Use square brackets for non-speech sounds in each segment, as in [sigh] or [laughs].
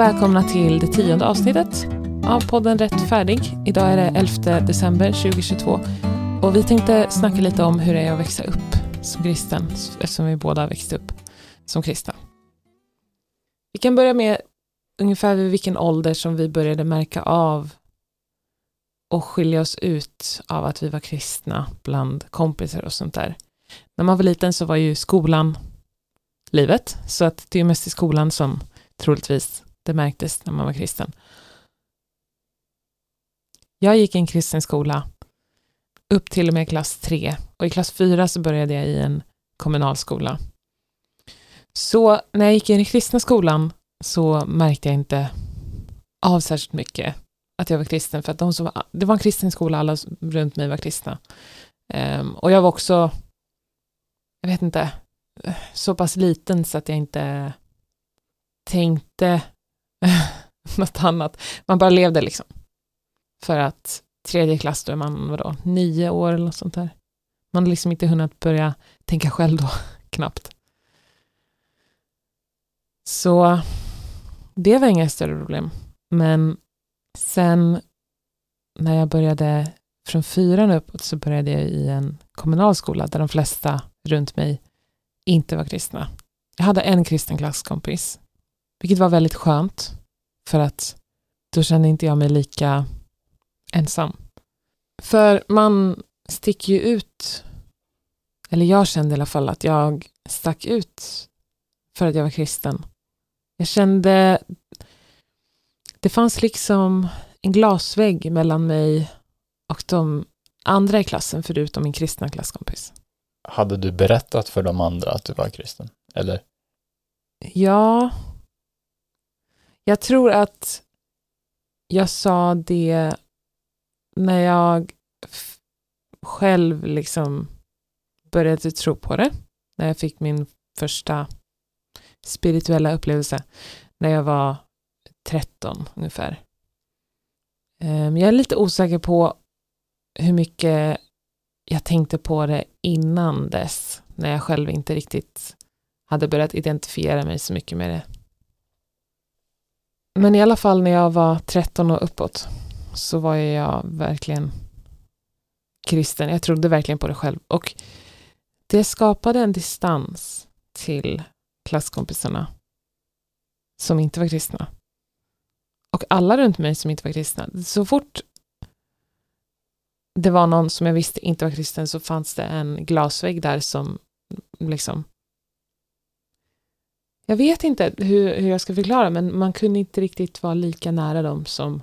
välkomna till det tionde avsnittet av podden Rätt Färdig. Idag är det 11 december 2022 och vi tänkte snacka lite om hur det är att växa upp som kristen eftersom vi båda växte upp som kristna. Vi kan börja med ungefär vid vilken ålder som vi började märka av och skilja oss ut av att vi var kristna bland kompisar och sånt där. När man var liten så var ju skolan livet, så att det är mest i skolan som troligtvis det märktes när man var kristen. Jag gick i en kristen skola upp till och med klass tre och i klass fyra så började jag i en kommunalskola. Så när jag gick i den kristna skolan så märkte jag inte av särskilt mycket att jag var kristen för att de som var, det var en kristen skola, alla runt mig var kristna. Um, och jag var också, jag vet inte, så pass liten så att jag inte tänkte [laughs] något annat. Man bara levde liksom. För att tredje klass då är man vadå, nio år eller något sånt där. Man har liksom inte hunnit börja tänka själv då, [laughs] knappt. Så det var inga större problem. Men sen när jag började från fyran uppåt så började jag i en kommunal skola där de flesta runt mig inte var kristna. Jag hade en kristen klasskompis, vilket var väldigt skönt för att då kände inte jag mig lika ensam. För man sticker ju ut, eller jag kände i alla fall att jag stack ut för att jag var kristen. Jag kände, det fanns liksom en glasvägg mellan mig och de andra i klassen förutom min kristna klasskompis. Hade du berättat för de andra att du var kristen? Eller? Ja. Jag tror att jag sa det när jag själv liksom började tro på det. När jag fick min första spirituella upplevelse när jag var 13 ungefär. Ehm, jag är lite osäker på hur mycket jag tänkte på det innan dess, när jag själv inte riktigt hade börjat identifiera mig så mycket med det. Men i alla fall när jag var 13 och uppåt så var jag verkligen kristen. Jag trodde verkligen på det själv och det skapade en distans till klasskompisarna som inte var kristna. Och alla runt mig som inte var kristna. Så fort det var någon som jag visste inte var kristen så fanns det en glasvägg där som liksom jag vet inte hur, hur jag ska förklara men man kunde inte riktigt vara lika nära dem som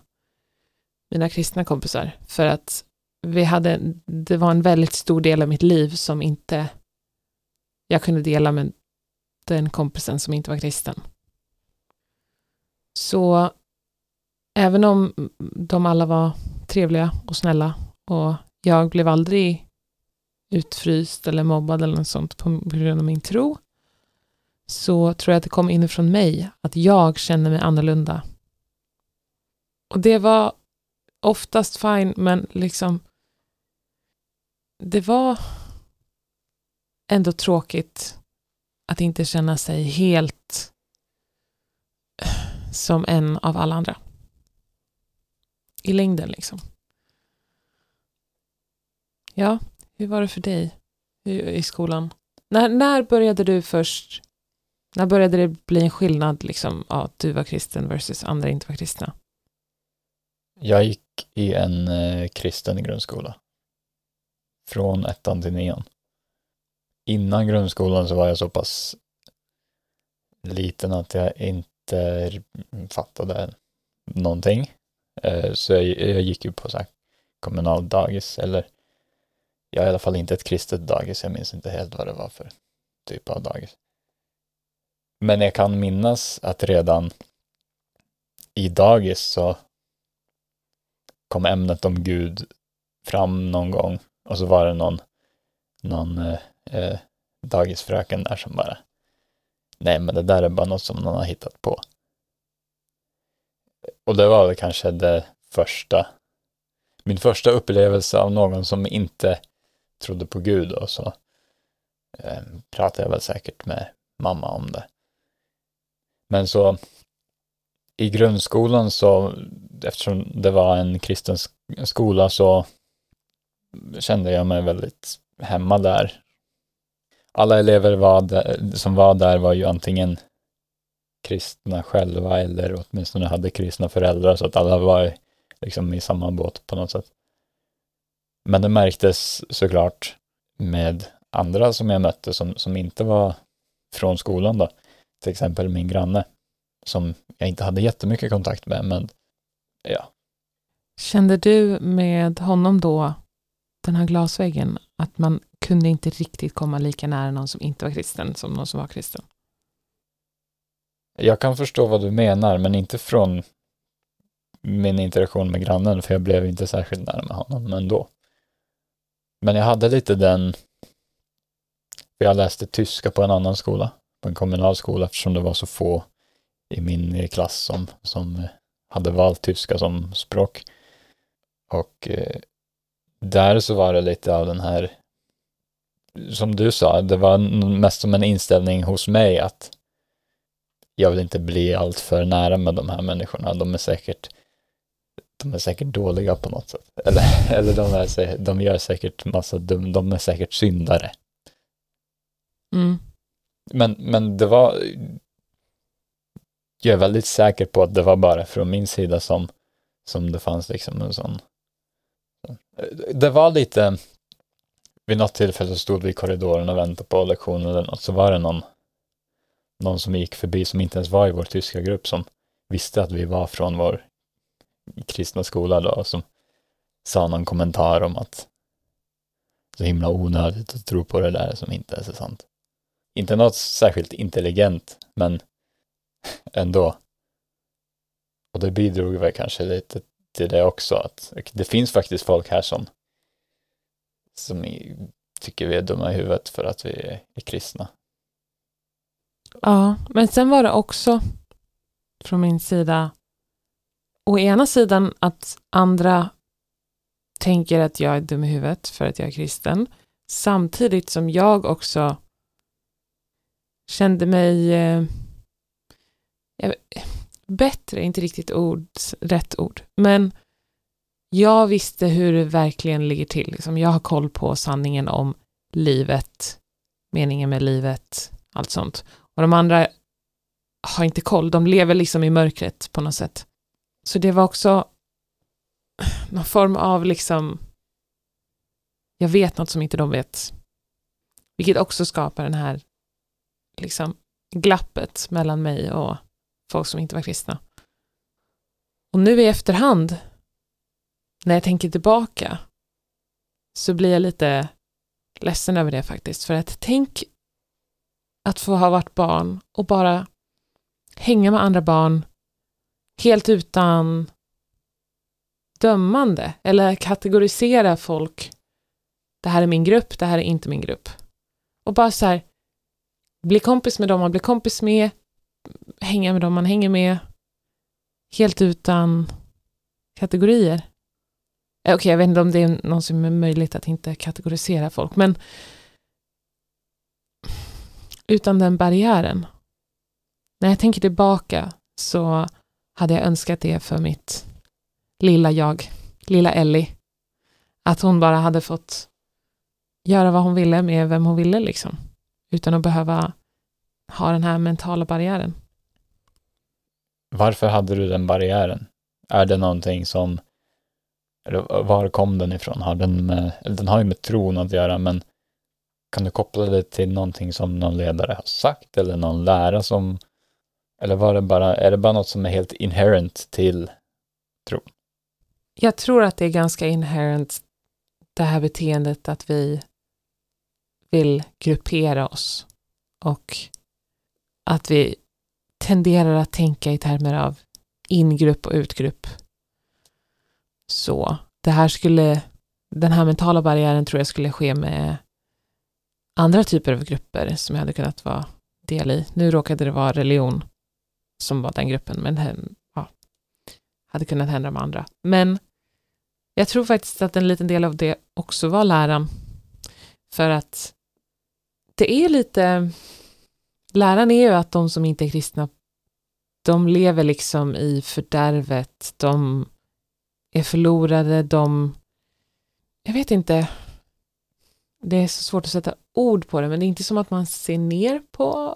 mina kristna kompisar för att vi hade, det var en väldigt stor del av mitt liv som inte jag kunde dela med den kompisen som inte var kristen. Så även om de alla var trevliga och snälla och jag blev aldrig utfryst eller mobbad eller något sånt på grund av min tro så tror jag att det kom inifrån mig att jag känner mig annorlunda. Och det var oftast fine, men liksom det var ändå tråkigt att inte känna sig helt som en av alla andra. I längden liksom. Ja, hur var det för dig i skolan? När, när började du först, när började det bli en skillnad liksom, att du var kristen versus andra inte var kristna? Jag gick i en eh, kristen grundskola. Från ettan till nian. Innan grundskolan så var jag så pass liten att jag inte fattade någonting. Eh, så jag, jag gick ju på så här kommunal dagis eller jag är i alla fall inte ett kristet dagis, jag minns inte helt vad det var för typ av dagis. Men jag kan minnas att redan i dagis så kom ämnet om Gud fram någon gång och så var det någon, någon eh, eh, dagisfröken där som bara nej men det där är bara något som någon har hittat på. Och det var väl kanske det första, min första upplevelse av någon som inte trodde på Gud och så eh, pratade jag väl säkert med mamma om det. Men så i grundskolan så, eftersom det var en kristen skola så kände jag mig väldigt hemma där. Alla elever var där, som var där var ju antingen kristna själva eller åtminstone hade kristna föräldrar så att alla var liksom i samma båt på något sätt. Men det märktes såklart med andra som jag mötte som, som inte var från skolan då. Till exempel min granne som jag inte hade jättemycket kontakt med, men ja. Kände du med honom då, den här glasväggen, att man kunde inte riktigt komma lika nära någon som inte var kristen som någon som var kristen? Jag kan förstå vad du menar, men inte från min interaktion med grannen, för jag blev inte särskilt nära med honom ändå. Men jag hade lite den, för jag läste tyska på en annan skola, på en kommunal skola, eftersom det var så få i min eh, klass som, som eh, hade valt tyska som språk. Och eh, där så var det lite av den här, som du sa, det var mest som en inställning hos mig att jag vill inte bli allt för nära med de här människorna. De är säkert, de är säkert dåliga på något sätt. [laughs] Eller, eller de, är, de gör säkert massa dum, de är säkert syndare. Mm. Men, men det var, jag är väldigt säker på att det var bara från min sida som, som det fanns liksom en sån. Det var lite, vid något tillfälle så stod vi i korridoren och väntade på lektionen eller något, så var det någon, någon som gick förbi som inte ens var i vår tyska grupp som visste att vi var från vår kristna skola då, som sa någon kommentar om att så himla onödigt att tro på det där som inte är så sant. Inte något särskilt intelligent, men ändå. Och det bidrog väl kanske lite till det också, att det finns faktiskt folk här som, som tycker vi är dumma i huvudet för att vi är, är kristna. Ja, men sen var det också från min sida, å ena sidan att andra tänker att jag är dum i huvudet för att jag är kristen, samtidigt som jag också kände mig eh, bättre, inte riktigt ord, rätt ord, men jag visste hur det verkligen ligger till. Liksom jag har koll på sanningen om livet, meningen med livet, allt sånt. Och de andra har inte koll, de lever liksom i mörkret på något sätt. Så det var också någon form av liksom, jag vet något som inte de vet. Vilket också skapar den här liksom glappet mellan mig och folk som inte var kristna. Och nu i efterhand, när jag tänker tillbaka, så blir jag lite ledsen över det faktiskt. För att tänk att få ha varit barn och bara hänga med andra barn helt utan dömande eller kategorisera folk. Det här är min grupp, det här är inte min grupp. Och bara så här, bli kompis med dem man blir kompis med, hänga med dem man hänger med, helt utan kategorier. Eh, okej, okay, jag vet inte om det är någon som är möjligt att inte kategorisera folk, men utan den barriären. När jag tänker tillbaka så hade jag önskat det för mitt lilla jag, lilla Ellie. Att hon bara hade fått göra vad hon ville med vem hon ville liksom. Utan att behöva ha den här mentala barriären. Varför hade du den barriären? Är det någonting som, eller var kom den ifrån? Har den med, den har ju med tron att göra, men kan du koppla det till någonting som någon ledare har sagt eller någon lära som, eller var det bara, är det bara något som är helt inherent till tron? Jag tror att det är ganska inherent, det här beteendet att vi vill gruppera oss och att vi tenderar att tänka i termer av ingrupp och utgrupp. Så det här skulle, den här mentala barriären tror jag skulle ske med andra typer av grupper som jag hade kunnat vara del i. Nu råkade det vara religion som var den gruppen, men ja, hade kunnat hända med andra. Men jag tror faktiskt att en liten del av det också var läran. För att det är lite, läran är ju att de som inte är kristna de lever liksom i fördärvet, de är förlorade, de... Jag vet inte. Det är så svårt att sätta ord på det, men det är inte som att man ser ner på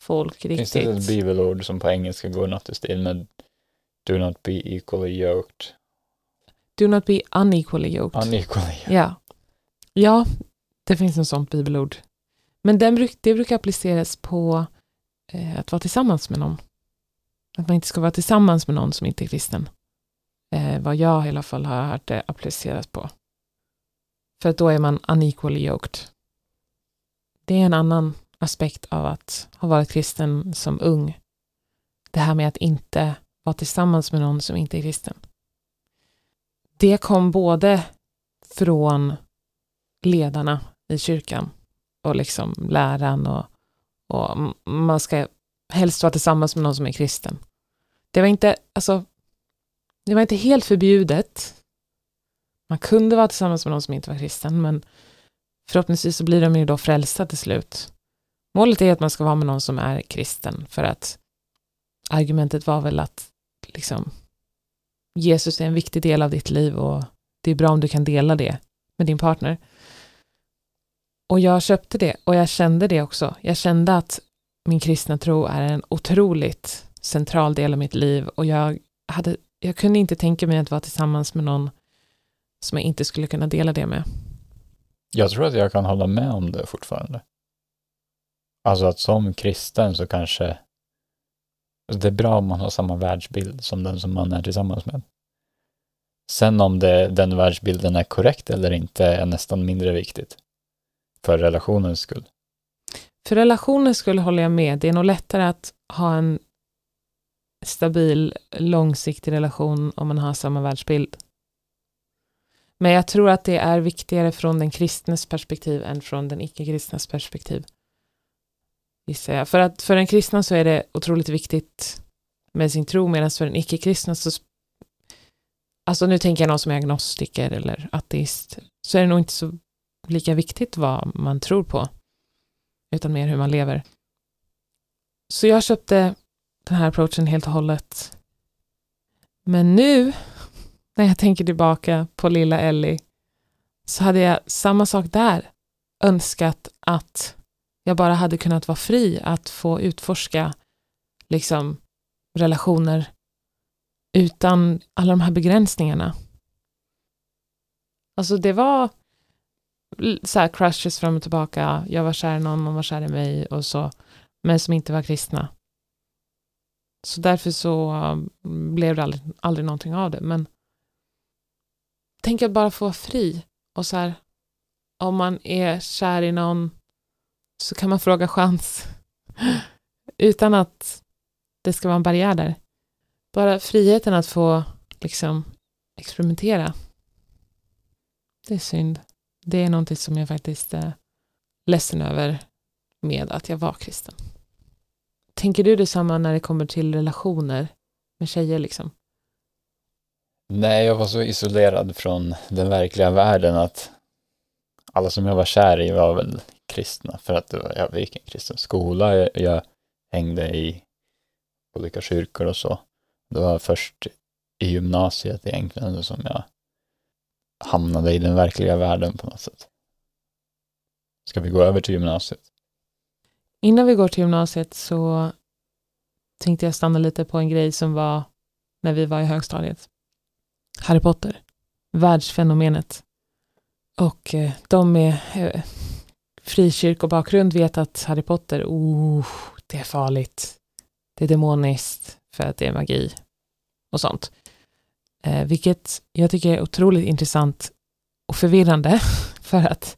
folk Finns det ett riktigt. bibelord som på engelska går något i stil med Do not be equally yoked? Do not be unequally yoked. Unequally yoked. Ja. Ja, det finns en sånt bibelord. Men den bruk, det brukar appliceras på eh, att vara tillsammans med någon. Att man inte ska vara tillsammans med någon som inte är kristen. Eh, vad jag i alla fall har hört det appliceras på. För att då är man unequally yoked. Det är en annan aspekt av att ha varit kristen som ung. Det här med att inte vara tillsammans med någon som inte är kristen. Det kom både från ledarna i kyrkan och liksom läran och, och man ska helst vara tillsammans med någon som är kristen. Det var inte, alltså, det var inte helt förbjudet. Man kunde vara tillsammans med någon som inte var kristen, men förhoppningsvis så blir de ju då frälsta till slut. Målet är att man ska vara med någon som är kristen, för att argumentet var väl att liksom Jesus är en viktig del av ditt liv och det är bra om du kan dela det med din partner. Och jag köpte det och jag kände det också. Jag kände att min kristna tro är en otroligt central del av mitt liv och jag, hade, jag kunde inte tänka mig att vara tillsammans med någon som jag inte skulle kunna dela det med. Jag tror att jag kan hålla med om det fortfarande. Alltså att som kristen så kanske det är bra om man har samma världsbild som den som man är tillsammans med. Sen om det, den världsbilden är korrekt eller inte är nästan mindre viktigt. För relationens skull. För relationens skull håller jag med. Det är nog lättare att ha en stabil, långsiktig relation om man har samma världsbild. Men jag tror att det är viktigare från den kristnes perspektiv än från den icke-kristnes perspektiv. Gissar jag. För att för den kristna så är det otroligt viktigt med sin tro, medan för den icke-kristna så Alltså nu tänker jag någon som är agnostiker eller ateist, så är det nog inte så lika viktigt vad man tror på, utan mer hur man lever. Så jag köpte den här approachen helt och hållet. Men nu, [laughs] när jag tänker tillbaka på lilla Ellie, så hade jag samma sak där. Önskat att jag bara hade kunnat vara fri att få utforska liksom relationer utan alla de här begränsningarna. Alltså det var så här crushes fram och tillbaka. Jag var kär i någon, någon var kär i mig och så, men som inte var kristna. Så därför så um, blev det aldrig, aldrig någonting av det. Men tänk att bara få vara fri och så här, om man är kär i någon så kan man fråga chans [laughs] utan att det ska vara en barriär där. Bara friheten att få liksom experimentera. Det är synd. Det är någonting som jag faktiskt är ledsen över med att jag var kristen. Tänker du detsamma när det kommer till relationer med tjejer liksom? Nej, jag var så isolerad från den verkliga världen att alla som jag var kär i var väl kristna för att det var, jag gick i en kristen skola, jag, jag hängde i olika kyrkor och så. Det var först i gymnasiet egentligen som jag hamnade i den verkliga världen på något sätt. Ska vi gå över till gymnasiet? Innan vi går till gymnasiet så tänkte jag stanna lite på en grej som var när vi var i högstadiet. Harry Potter, världsfenomenet. Och eh, de med eh, frikyrkobakgrund vet att Harry Potter, oh, det är farligt. Det är demoniskt för att det är magi och sånt. Eh, vilket jag tycker är otroligt intressant och förvirrande [laughs] för att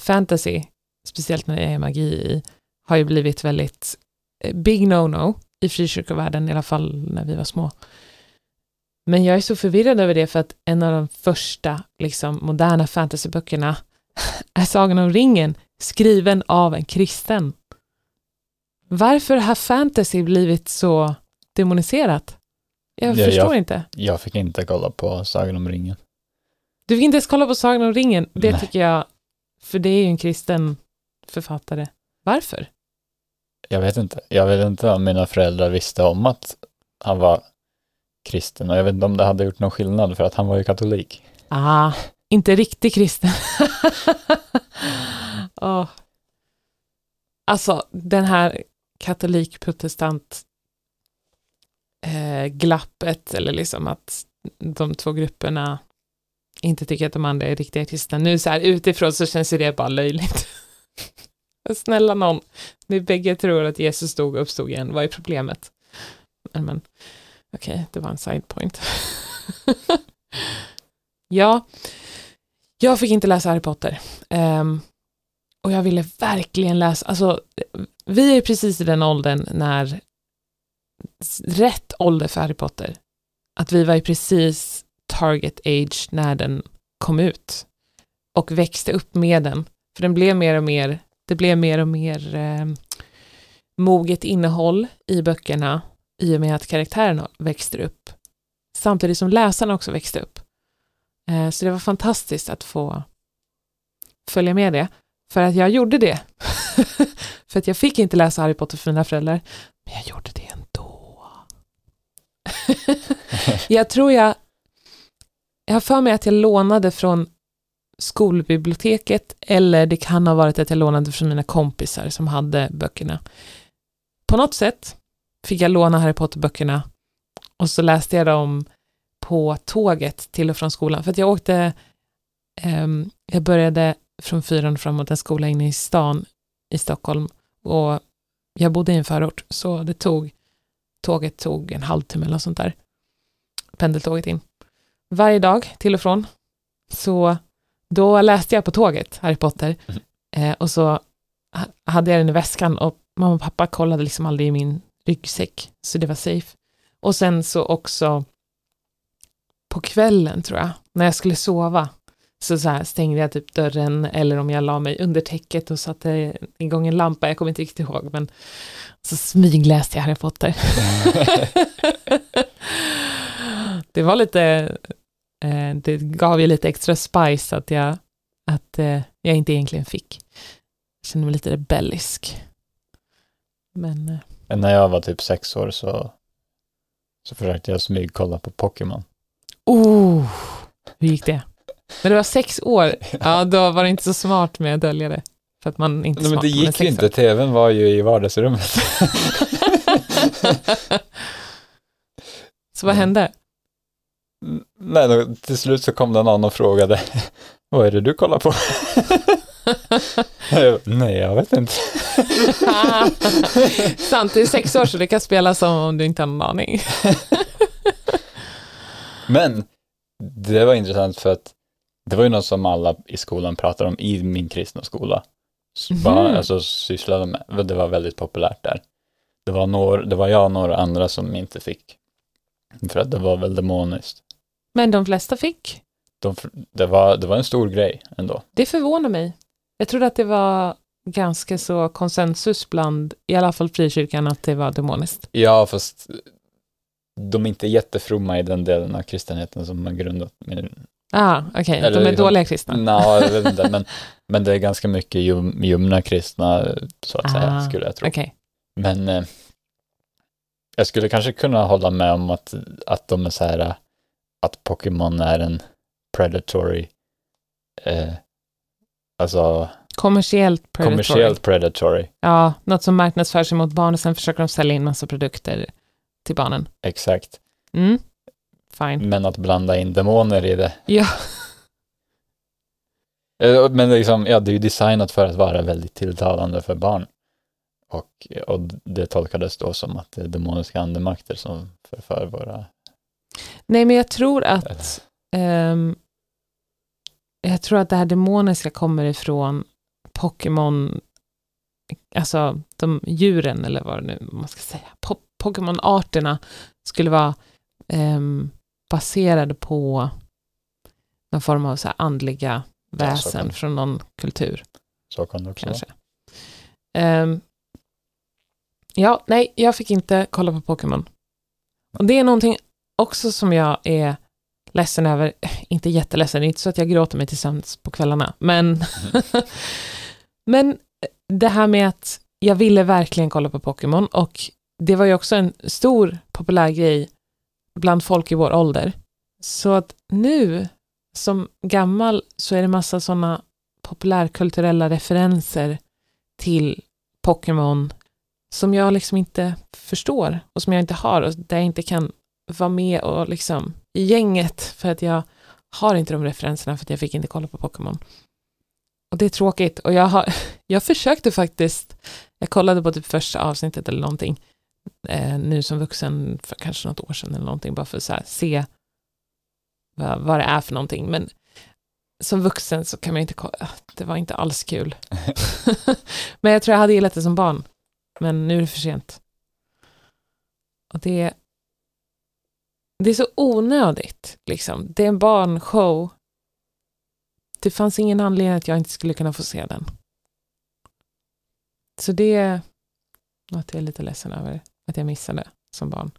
fantasy, speciellt när det är magi i, har ju blivit väldigt eh, big no-no i frikyrkovärlden, i alla fall när vi var små. Men jag är så förvirrad över det för att en av de första liksom, moderna fantasyböckerna [laughs] är Sagan om ringen, skriven av en kristen. Varför har fantasy blivit så demoniserat? Jag Ja, förstår jag- inte. Jag fick inte kolla på Sagan om ringen. Du fick inte ens kolla på Sagan om ringen. Det Nej. tycker jag, för det är ju en kristen författare. Varför? jag vet inte. Jag vet inte om mina föräldrar visste om att han var kristen och jag vet inte om det hade gjort någon skillnad för att han var ju katolik. Ah, inte riktigt kristen. [laughs] oh. Alltså, den här katolik-protestant eh, glappet, eller liksom att de två grupperna inte tycker att de andra är riktiga kristna. Nu så här utifrån så känns ju det bara löjligt. [laughs] Snälla någon, ni bägge tror att Jesus dog och uppstod igen, vad är problemet? Men, okej, okay, det var en side point. [laughs] ja, jag fick inte läsa Harry Potter. Um, och jag ville verkligen läsa, alltså vi är precis i den åldern när rätt ålder för Harry Potter. Att vi var i precis target age när den kom ut och växte upp med den. För den blev mer och mer, det blev mer och mer eh, moget innehåll i böckerna i och med att karaktärerna växte upp. Samtidigt som läsarna också växte upp. Eh, så det var fantastiskt att få följa med det. För att jag gjorde det. [laughs] för att jag fick inte läsa Harry Potter för mina föräldrar. Men jag gjorde det ändå. [laughs] jag tror jag jag har för mig att jag lånade från skolbiblioteket eller det kan ha varit att jag lånade från mina kompisar som hade böckerna. På något sätt fick jag låna Harry Potter-böckerna och så läste jag dem på tåget till och från skolan. För att jag åkte, um, jag började från fyran framåt en skola inne i stan i Stockholm och jag bodde i en förort så det tog, tåget tog en halvtimme eller sånt där. Pendeltåget in varje dag till och från. Så då läste jag på tåget Harry Potter [laughs] eh, och så hade jag den i väskan och mamma och pappa kollade liksom aldrig i min ryggsäck, så det var safe. Och sen så också på kvällen tror jag, när jag skulle sova, så, så här, stängde jag typ dörren eller om jag la mig under täcket och satte igång en lampa, jag kommer inte riktigt ihåg, men så smygläste jag Harry Potter. [laughs] det var lite eh, det gav ju lite extra spice att jag, att eh, jag inte egentligen fick. Jag kände mig lite rebellisk. Men... Eh. Men när jag var typ sex år så, så försökte jag smygkolla på Pokémon. Oh, hur gick det? Men det var sex år, [laughs] ja då var det inte så smart med att dölja det. För att man inte Nej, men det gick ju inte, tvn var ju i vardagsrummet. [laughs] så vad hände? Nej, då, till slut så kom det någon och frågade, [laughs] vad är det du kollar på? Nej, jag vet inte. Sant, det är sex år så det kan spela som om du inte har någon aning. Men det var intressant för att det var ju något som alla i skolan pratade om i min kristna skola. Mm. Bara, alltså sysslade med, det var väldigt populärt där. Det var, några, det var jag och några andra som inte fick. För att det var väl demoniskt. Men de flesta fick? De, det, var, det var en stor grej ändå. Det förvånar mig. Jag trodde att det var ganska så konsensus bland, i alla fall frikyrkan, att det var demoniskt. Ja, fast de är inte jättefromma i den delen av kristenheten som man grundat med. Ah, okej, okay. de är liksom, dåliga kristna. Nej, jag vet inte, men, men det är ganska mycket ljum, ljumna kristna, så att ah, säga, skulle jag tro. Okay. Men eh, jag skulle kanske kunna hålla med om att, att de är så här, att Pokémon är en predatory, eh, alltså kommersiellt predatory. kommersiellt predatory. Ja, något som marknadsför sig mot barn och sen försöker de sälja in massa produkter till barnen. Exakt. Mm. Fine. Men att blanda in demoner i det. Ja. [laughs] Eh, men liksom, ja, det är ju designat för att vara väldigt tilltalande för barn. Och, och det tolkades då som att det är demoniska andemakter som förför våra Nej, men jag tror att um, jag tror att det här demoniska kommer ifrån Pokémon, alltså de djuren eller vad det nu man ska säga, po Pokémon-arterna skulle vara um, baserade på någon form av så andliga väsen ja, från någon kultur. Så kan det också kanske. Um, ja, nej, jag fick inte kolla på Pokémon. Och det är någonting också som jag är ledsen över, [laughs] inte jätteledsen, det är inte så att jag gråter mig tillsammans på kvällarna, men, [laughs] men det här med att jag ville verkligen kolla på Pokémon och det var ju också en stor populär grej bland folk i vår ålder. Så att nu som gammal så är det massa sådana populärkulturella referenser till Pokémon som jag liksom inte förstår och som jag inte har och där jag inte kan vara med och liksom i gänget för att jag har inte de referenserna för att jag fick inte kolla på Pokémon. Och det är tråkigt och jag har, [laughs] jag försökte faktiskt, jag kollade på typ första avsnittet eller någonting eh, nu som vuxen för kanske något år sedan eller någonting bara för att så här, se vad, vad det är för någonting men som vuxen så kan man inte kolla, det var inte alls kul. [laughs] [laughs] men jag tror jag hade gillat det som barn. Men nu är det för sent. Och det, det är så onödigt, liksom. Det är en barnshow. Det fanns ingen anledning att jag inte skulle kunna få se den. Så det är något jag är lite ledsen över att jag missade som barn.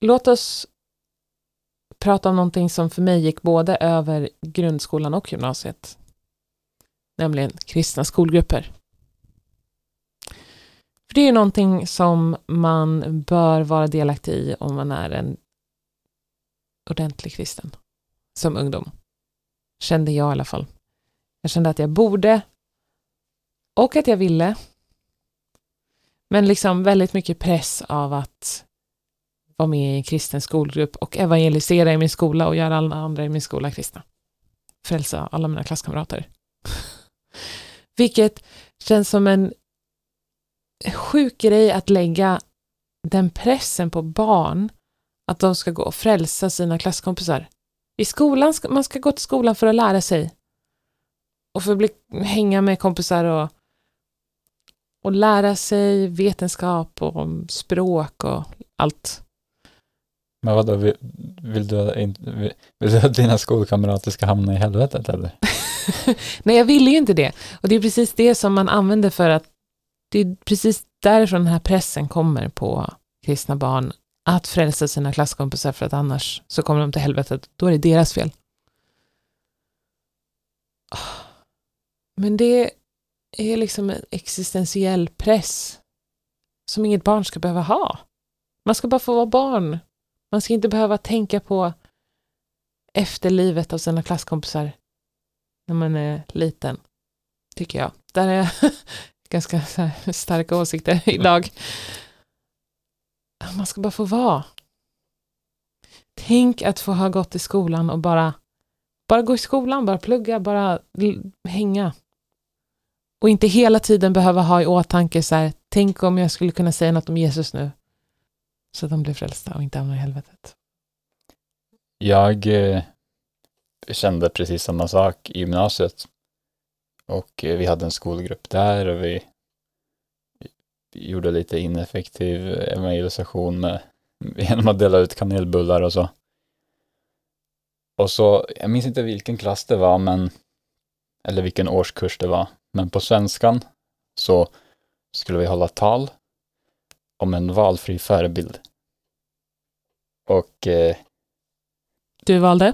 Låt oss prata om någonting som för mig gick både över grundskolan och gymnasiet. Nämligen kristna skolgrupper. För det är någonting som man bör vara delaktig i om man är en ordentlig kristen. Som ungdom. Kände jag i alla fall. Jag kände att jag borde och att jag ville. Men liksom väldigt mycket press av att vara med i en kristen skolgrupp och evangelisera i min skola och göra alla andra i min skola kristna. Frälsa alla mina klasskamrater. [laughs] Vilket känns som en sjuk grej att lägga den pressen på barn att de ska gå och frälsa sina klasskompisar. I skolan, ska, man ska gå till skolan för att lära sig. Och för att bli, hänga med kompisar och, och lära sig vetenskap och språk och allt. Men vadå, vill, vill, du, vill, du att dina skolkamrater ska hamna i helvetet eller? [laughs] Nej, jag vill ju inte det. Och det är precis det som man använder för att det är precis därifrån den här pressen kommer på kristna barn att frälsa sina klasskompisar för att annars så kommer de till helvetet. Då är det deras fel. Men det är liksom en existentiell press som inget barn ska behöva ha. Man ska bara få vara barn. Man ska inte behöva tänka på efterlivet av sina klasskompisar när man är liten, tycker jag. Där är [laughs] ganska starka åsikter idag. Man ska bara få vara. Tänk att få ha gått i skolan och bara, bara gå i skolan, bara plugga, bara hänga. Och inte hela tiden behöva ha i åtanke så här, tänk om jag skulle kunna säga något om Jesus nu. Så att de blir frälsta och inte hamnar i helvetet. Jag eh, kände precis samma sak i gymnasiet. Och eh, vi hade en skolgrupp där och vi gjorde lite ineffektiv eh, evangelisation med, genom att dela ut kanelbullar och så. Och så, jag minns inte vilken klass det var, men, eller vilken årskurs det var, men på svenskan så skulle vi hålla tal om en valfri förebild. Och... Eh, du valde?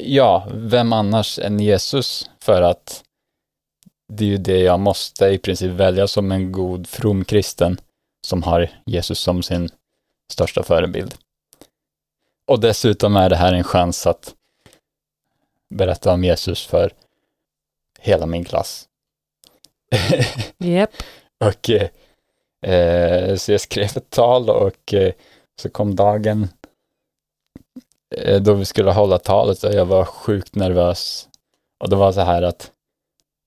Ja, vem annars än Jesus? För att det är ju det jag måste i princip välja som en god from kristen som har Jesus som sin största förebild. Och dessutom är det här en chans att berätta om Jesus för hela min klass. Yep. [laughs] och eh, så jag skrev ett tal och eh, så kom dagen eh, då vi skulle hålla talet och jag var sjukt nervös. Och det var så här att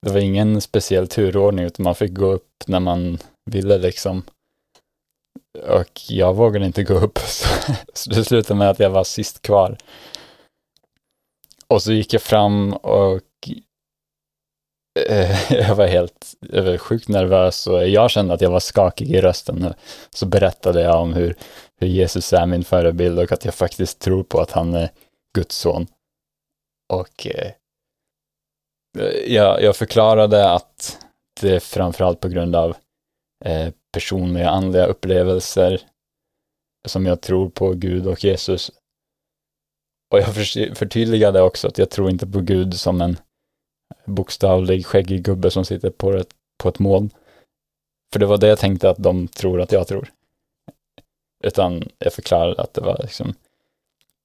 det var ingen speciell turordning utan man fick gå upp när man ville liksom. Och jag vågade inte gå upp [laughs] så det slutade med att jag var sist kvar. Och så gick jag fram och Eh, [laughs] jag var helt jag var sjukt nervös och jag kände att jag var skakig i rösten. Så berättade jag om hur, hur Jesus är min förebild och att jag faktiskt tror på att han är Guds son. Och eh, jag, jag förklarade att det är framförallt på grund av eh, personliga andliga upplevelser som jag tror på Gud och Jesus. Och jag förtydligade också att jag tror inte på Gud som en bokstavlig skäggig gubbe som sitter på ett, på ett moln. För det var det jag tänkte att de tror att jag tror. Utan jag förklarade att det var liksom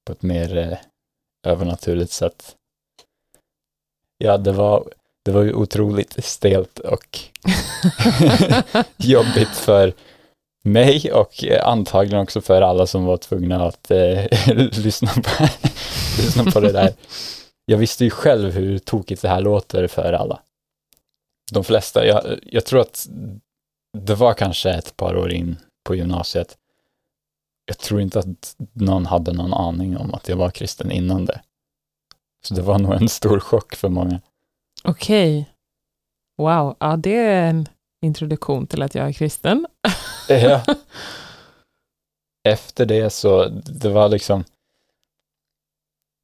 på ett mer eh, övernaturligt sätt. Ja, det var, det var ju otroligt stelt och [laughs] jobbigt för mig och antagligen också för alla som var tvungna att eh, [laughs] lyssna, på, lyssna på det där. Jag visste ju själv hur tokigt det här låter för alla. De flesta, jag, jag tror att det var kanske ett par år in på gymnasiet. Jag tror inte att någon hade någon aning om att jag var kristen innan det. Så det var nog en stor chock för många. Okej. Okay. Wow, ja det är en introduktion till att jag är kristen. ja. [laughs] Efter det så, det var liksom,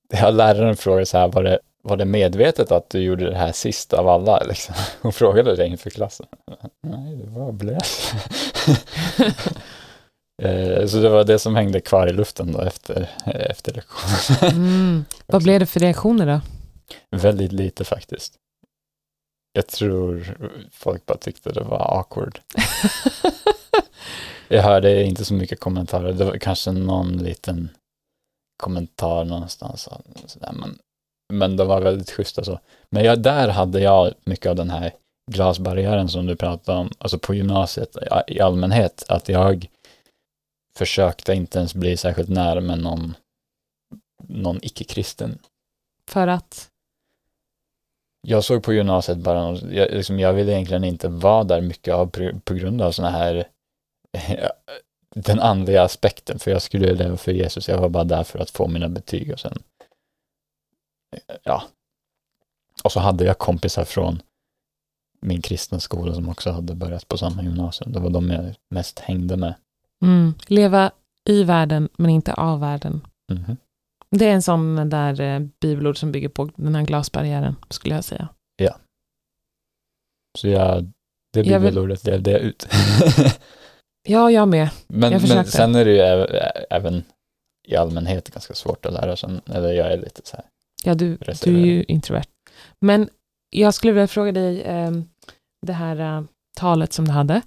[laughs] ja, läraren frågade så här, var det, var det medvetet att du gjorde det här sist av alla? [laughs] Liksom? Hon frågade det inför klassen. [laughs] Nej, det var blöt. Eh, så det var det som hängde kvar i luften då efter, efter lektionen. Mm. Vad blev det för reaktioner då? Väldigt lite faktiskt. Jag tror folk bara tyckte det var awkward. jag hörde inte så mycket kommentarer. Det var kanske någon liten kommentar någonstans. Sådär. Men, men de var väldigt schyssta så. Men jag, där hade jag mycket av den här glasbarriären som du pratade om, alltså på gymnasiet i allmänhet, att jag försökte inte ens bli särskilt nära med någon, någon icke-kristen. För att? Jag såg på gymnasiet bara, jag, liksom, jag ville egentligen inte vara där mycket av, på grund av sådana här den andliga aspekten, för jag skulle leva för Jesus, jag var bara där för att få mina betyg och sen, ja. Och så hade jag kompisar från min kristna skola som också hade börjat på samma gymnasium. Det var de jag mest hängde med. Mm. Leva i världen, men inte av världen. Mm. Det är en sån där eh, bibelord som bygger på den här glasbarriären, skulle jag säga. Ja. Så jag, det bibelordet levde jag ut. [laughs] ja, jag med. Men, jag men sen är det ju även i allmänhet ganska svårt att lära sig, eller jag är lite så här. Ja, du, du är ju introvert. Men jag skulle vilja fråga dig, eh, det här uh, talet som du hade,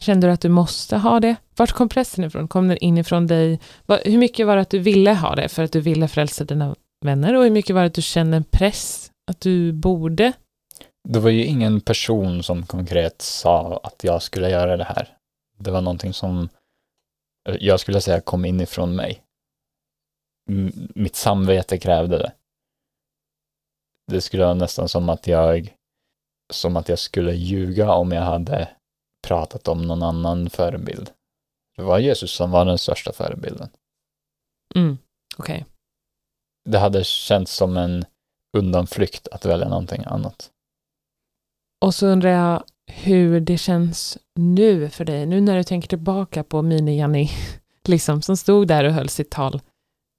Kände du att du måste ha det? Vart kom pressen ifrån? Kom den inifrån dig? Hur mycket var det att du ville ha det för att du ville frälsa dina vänner och hur mycket var det att du kände en press att du borde? Det var ju ingen person som konkret sa att jag skulle göra det här. Det var någonting som jag skulle säga kom inifrån mig. M mitt samvete krävde det. Det skulle vara nästan som att jag som att jag skulle ljuga om jag hade pratat om någon annan förebild. Det var Jesus som var den största förebilden. Mm, okej. Okay. Det hade känts som en undanflykt att välja någonting annat. Och så undrar jag hur det känns nu för dig, nu när du tänker tillbaka på Mini-Janni, [laughs] liksom, som stod där och höll sitt tal.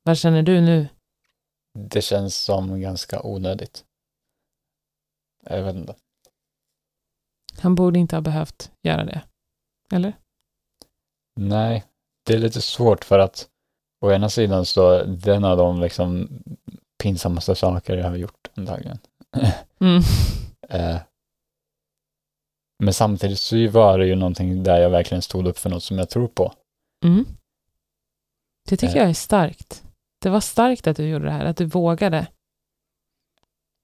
Vad känner du nu? Det känns som ganska onödigt. Jag vet inte. Han borde inte ha behövt göra det. Eller? Nej, det är lite svårt för att å ena sidan så det är en av de liksom pinsammaste saker jag har gjort antagligen. [laughs] Mm. eh, men samtidigt så var det ju någonting där jag verkligen stod upp för något som jag tror på. Mm. Det tycker eh. jag är starkt. Det var starkt att du gjorde det här, att du vågade.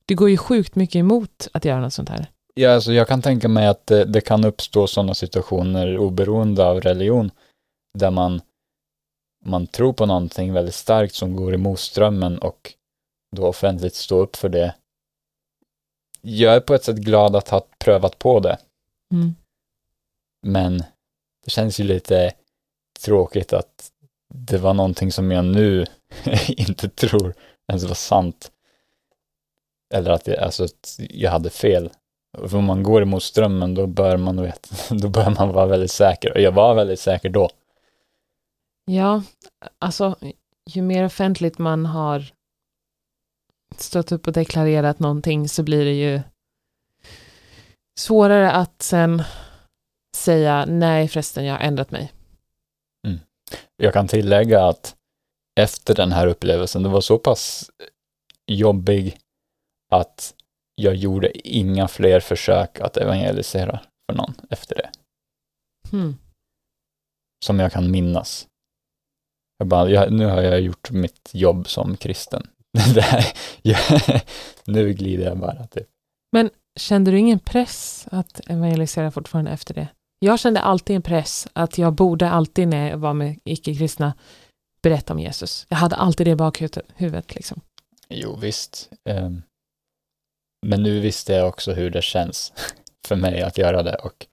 Du går ju sjukt mycket emot att göra något sånt här. Ja, alltså jag kan tänka mig att det, det kan uppstå sådana situationer oberoende av religion där man, man tror på någonting väldigt starkt som går emot strömmen och då offentligt stå upp för det. Jag är på ett sätt glad att ha prövat på det. Mm. Men det känns ju lite tråkigt att det var någonting som jag nu [laughs] inte tror ens var sant. Eller att jag, alltså, att jag hade fel. För om man går emot strömmen då bör man veta, [laughs] då bör man vara väldigt säker. Och jag var väldigt säker då. Ja, alltså ju mer offentligt man har stått upp och deklarerat någonting så blir det ju svårare att sen säga nej förresten, jag har ändrat mig. Mm. Jag kan tillägga att efter den här upplevelsen, det var så pass jobbig att jag gjorde inga fler försök att evangelisera för någon efter det, Hmm. som jag kan minnas. Jag bara, jag, nu har jag gjort mitt jobb som kristen. [laughs] Här, jag, nu glider jag bara typ. Kände du ingen press att evangelisera fortfarande efter det? Jag kände alltid en press att jag borde alltid när jag var med icke-kristna berätta om Jesus. Jag hade alltid det i bakhuvudet. Liksom. Jo, visst. Ehm, Men nu visste jag också hur det känns [laughs] för mig att göra det och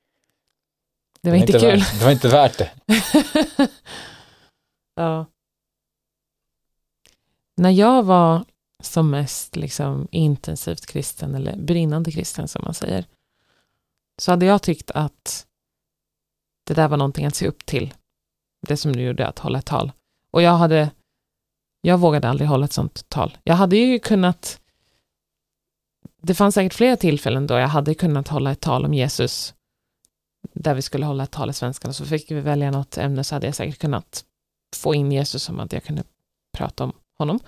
Det var inte kul. Värt, det var inte värt det. [laughs] ja. När jag var som mest liksom, intensivt kristen, eller brinnande kristen som man säger, så hade jag tyckt att det där var någonting att se upp till. Det som du gjorde, att hålla ett tal. Och jag hade, jag vågade aldrig hålla ett sånt tal. Jag hade ju kunnat, det fanns säkert flera tillfällen då jag hade kunnat hålla ett tal om Jesus, där vi skulle hålla ett tal i svenskan, och så fick vi välja något ämne, så hade jag säkert kunnat få in Jesus som att jag kunde prata om honom.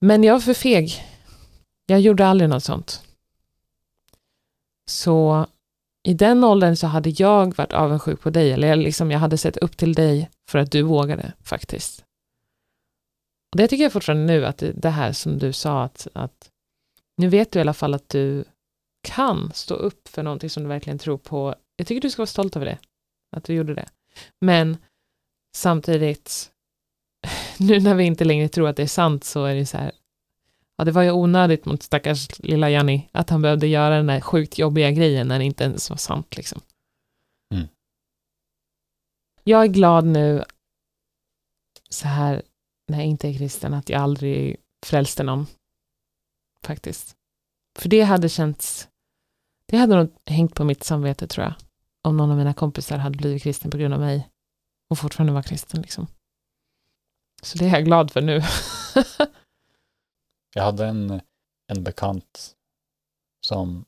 Men jag var för feg. Jag gjorde aldrig något sånt. Så i den åldern så hade jag varit avundsjuk på dig, eller jag, liksom, jag hade sett upp till dig för att du vågade faktiskt. Och det tycker jag fortfarande nu, att det, det här som du sa, att, att nu vet du i alla fall att du kan stå upp för någonting som du verkligen tror på. Jag tycker du ska vara stolt över det, att du gjorde det. Men samtidigt, nu när vi inte längre tror att det är sant så är det så här, ja det var ju onödigt mot stackars lilla Janni att han behövde göra den där sjukt jobbiga grejen när det inte ens var sant liksom. Mm. Jag är glad nu, så här, när jag inte är kristen, att jag aldrig frälste någon. Faktiskt. För det hade känts, det hade nog hängt på mitt samvete tror jag. Om någon av mina kompisar hade blivit kristen på grund av mig och fortfarande var kristen liksom. Så det är jag glad för nu. [laughs] Jag hade en, en bekant som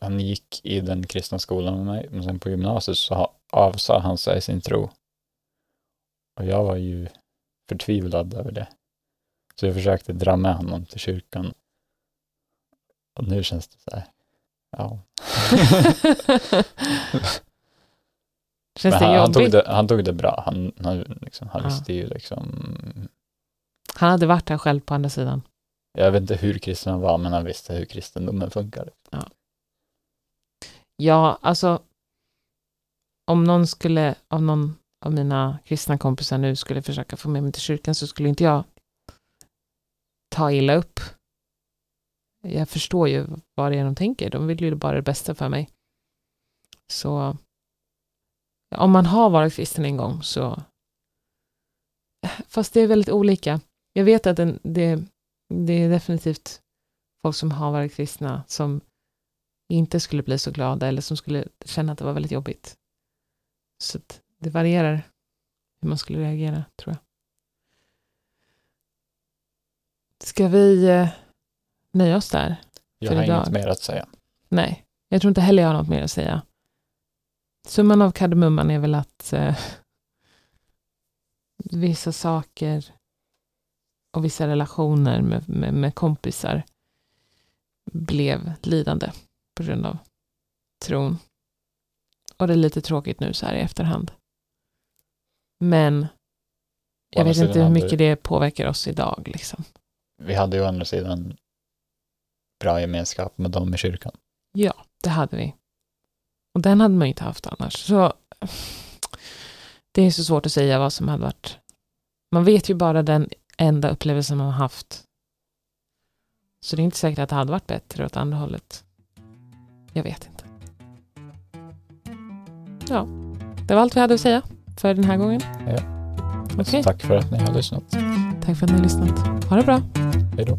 han gick i den kristna skolan med mig, men sen på gymnasiet så ha- avsa han sig sin tro. Och jag var ju förtvivlad över det. Så jag försökte dra med honom till kyrkan. Och nu känns det så här, ja. [laughs] [laughs] Känns det han, han, tog jobbigt? det, han tog det bra. Han, han, liksom, han Ja. visste ju liksom, Han hade varit där själv på andra sidan. jag vet inte hur kristen han var, men han visste hur kristendomen funkar. Ja, alltså om någon skulle, av någon av mina kristna kompisar nu skulle försöka få med mig till kyrkan så skulle inte jag ta illa upp. Jag förstår ju vad det är de tänker. De vill ju bara det bästa för mig. Så ja, om man har varit kristen en gång så fast det är väldigt olika. Jag vet att den, det, det är definitivt folk som har varit kristna som inte skulle bli så glada eller som skulle känna att det var väldigt jobbigt. Så att det varierar hur man skulle reagera, tror jag. Ska vi eh, nöja oss där? Jag har idag. inget mer att säga. Nej, jag tror inte heller jag har något mer att säga. Summan av kardemumman är väl att eh, vissa saker och vissa relationer med, med, med kompisar blev lidande på grund av tron. Och det är lite tråkigt nu så här i efterhand. Men jag vet inte hur mycket det påverkar oss idag. Liksom. Vi hade ju å andra sidan bra gemenskap med dem i kyrkan. Ja, det hade vi. Och den hade man inte haft annars. Så det är så svårt att säga vad som hade varit. Man vet ju bara den enda upplevelsen man har haft. Så det är inte säkert att det hade varit bättre åt andra hållet. Jag vet inte. Ja, det var allt vi hade att säga för den här gången. Ja. Okej, Tack för att ni har lyssnat. tack för att ni har lyssnat. Ha det bra. Hej då.